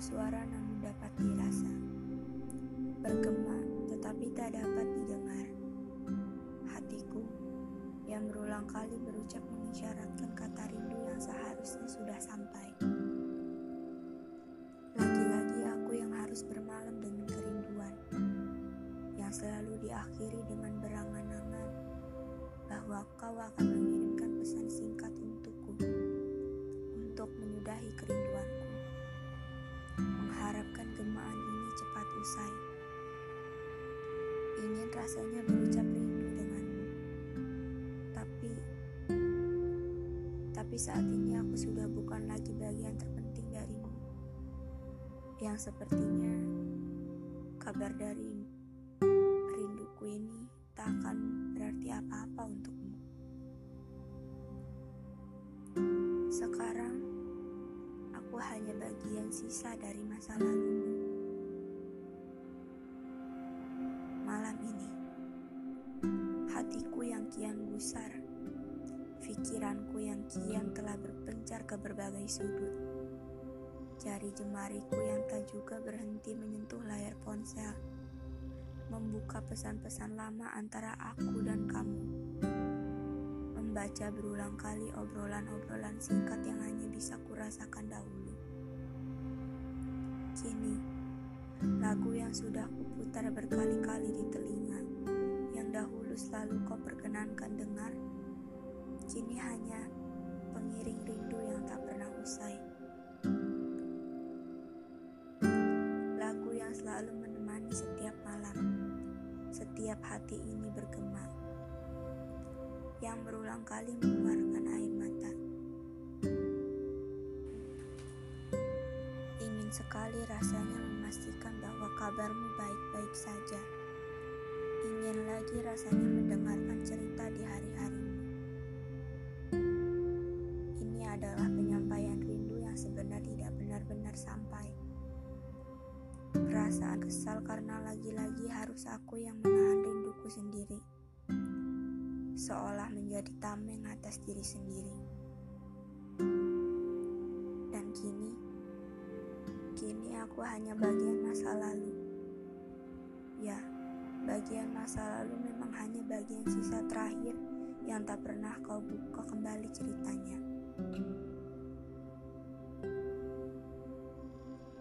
bersuara namun dapat dirasa. Bergema tetapi tak dapat didengar. Hatiku yang berulang kali berucap mengisyaratkan kata rindu yang seharusnya sudah sampai. Lagi-lagi aku yang harus bermalam dengan kerinduan yang selalu diakhiri dengan berangan-angan bahwa kau akan rasanya berucap rindu denganmu. Tapi tapi saat ini aku sudah bukan lagi bagian terpenting darimu. Yang sepertinya kabar dari rinduku ini tak akan berarti apa-apa untukmu. Sekarang aku hanya bagian sisa dari masa lalumu. Kian gusar, pikiranku yang kian telah berpencar ke berbagai sudut. Jari jemariku yang tak juga berhenti menyentuh layar ponsel, membuka pesan-pesan lama antara aku dan kamu membaca berulang kali obrolan-obrolan singkat yang hanya bisa kurasakan dahulu. Kini, lagu yang sudah kuputar berkali-kali di telinga, yang dahulu selalu kau perkenankan dengar, kini hanya pengiring rindu yang tak pernah usai. Lagu yang selalu menemani setiap malam, setiap hati ini bergema yang berulang kali mengeluarkan air mata. Ingin sekali rasanya memastikan bahwa kabarmu baik-baik saja. Ingin lagi rasanya mendengarkan cerita di hari-harimu. Ini adalah penyampaian rindu yang sebenarnya tidak benar-benar sampai. Perasaan kesal karena lagi-lagi harus aku yang menahan rinduku sendiri seolah menjadi tameng atas diri sendiri. Dan kini, kini aku hanya bagian masa lalu. Bagian masa lalu memang hanya bagian sisa terakhir yang tak pernah kau buka kembali ceritanya.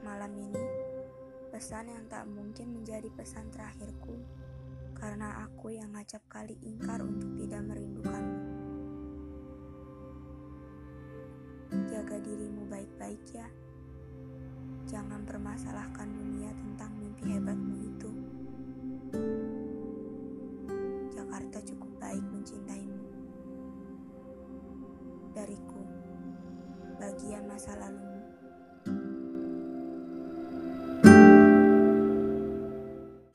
Malam ini, pesan yang tak mungkin menjadi pesan terakhirku karena aku yang ngacap kali ingkar untuk tidak merindukanmu. Jaga dirimu baik-baik ya. Jangan permasalahkan dunia tentang mimpi hebatmu itu. Jakarta cukup baik mencintaimu. Dariku, bagian masa lalu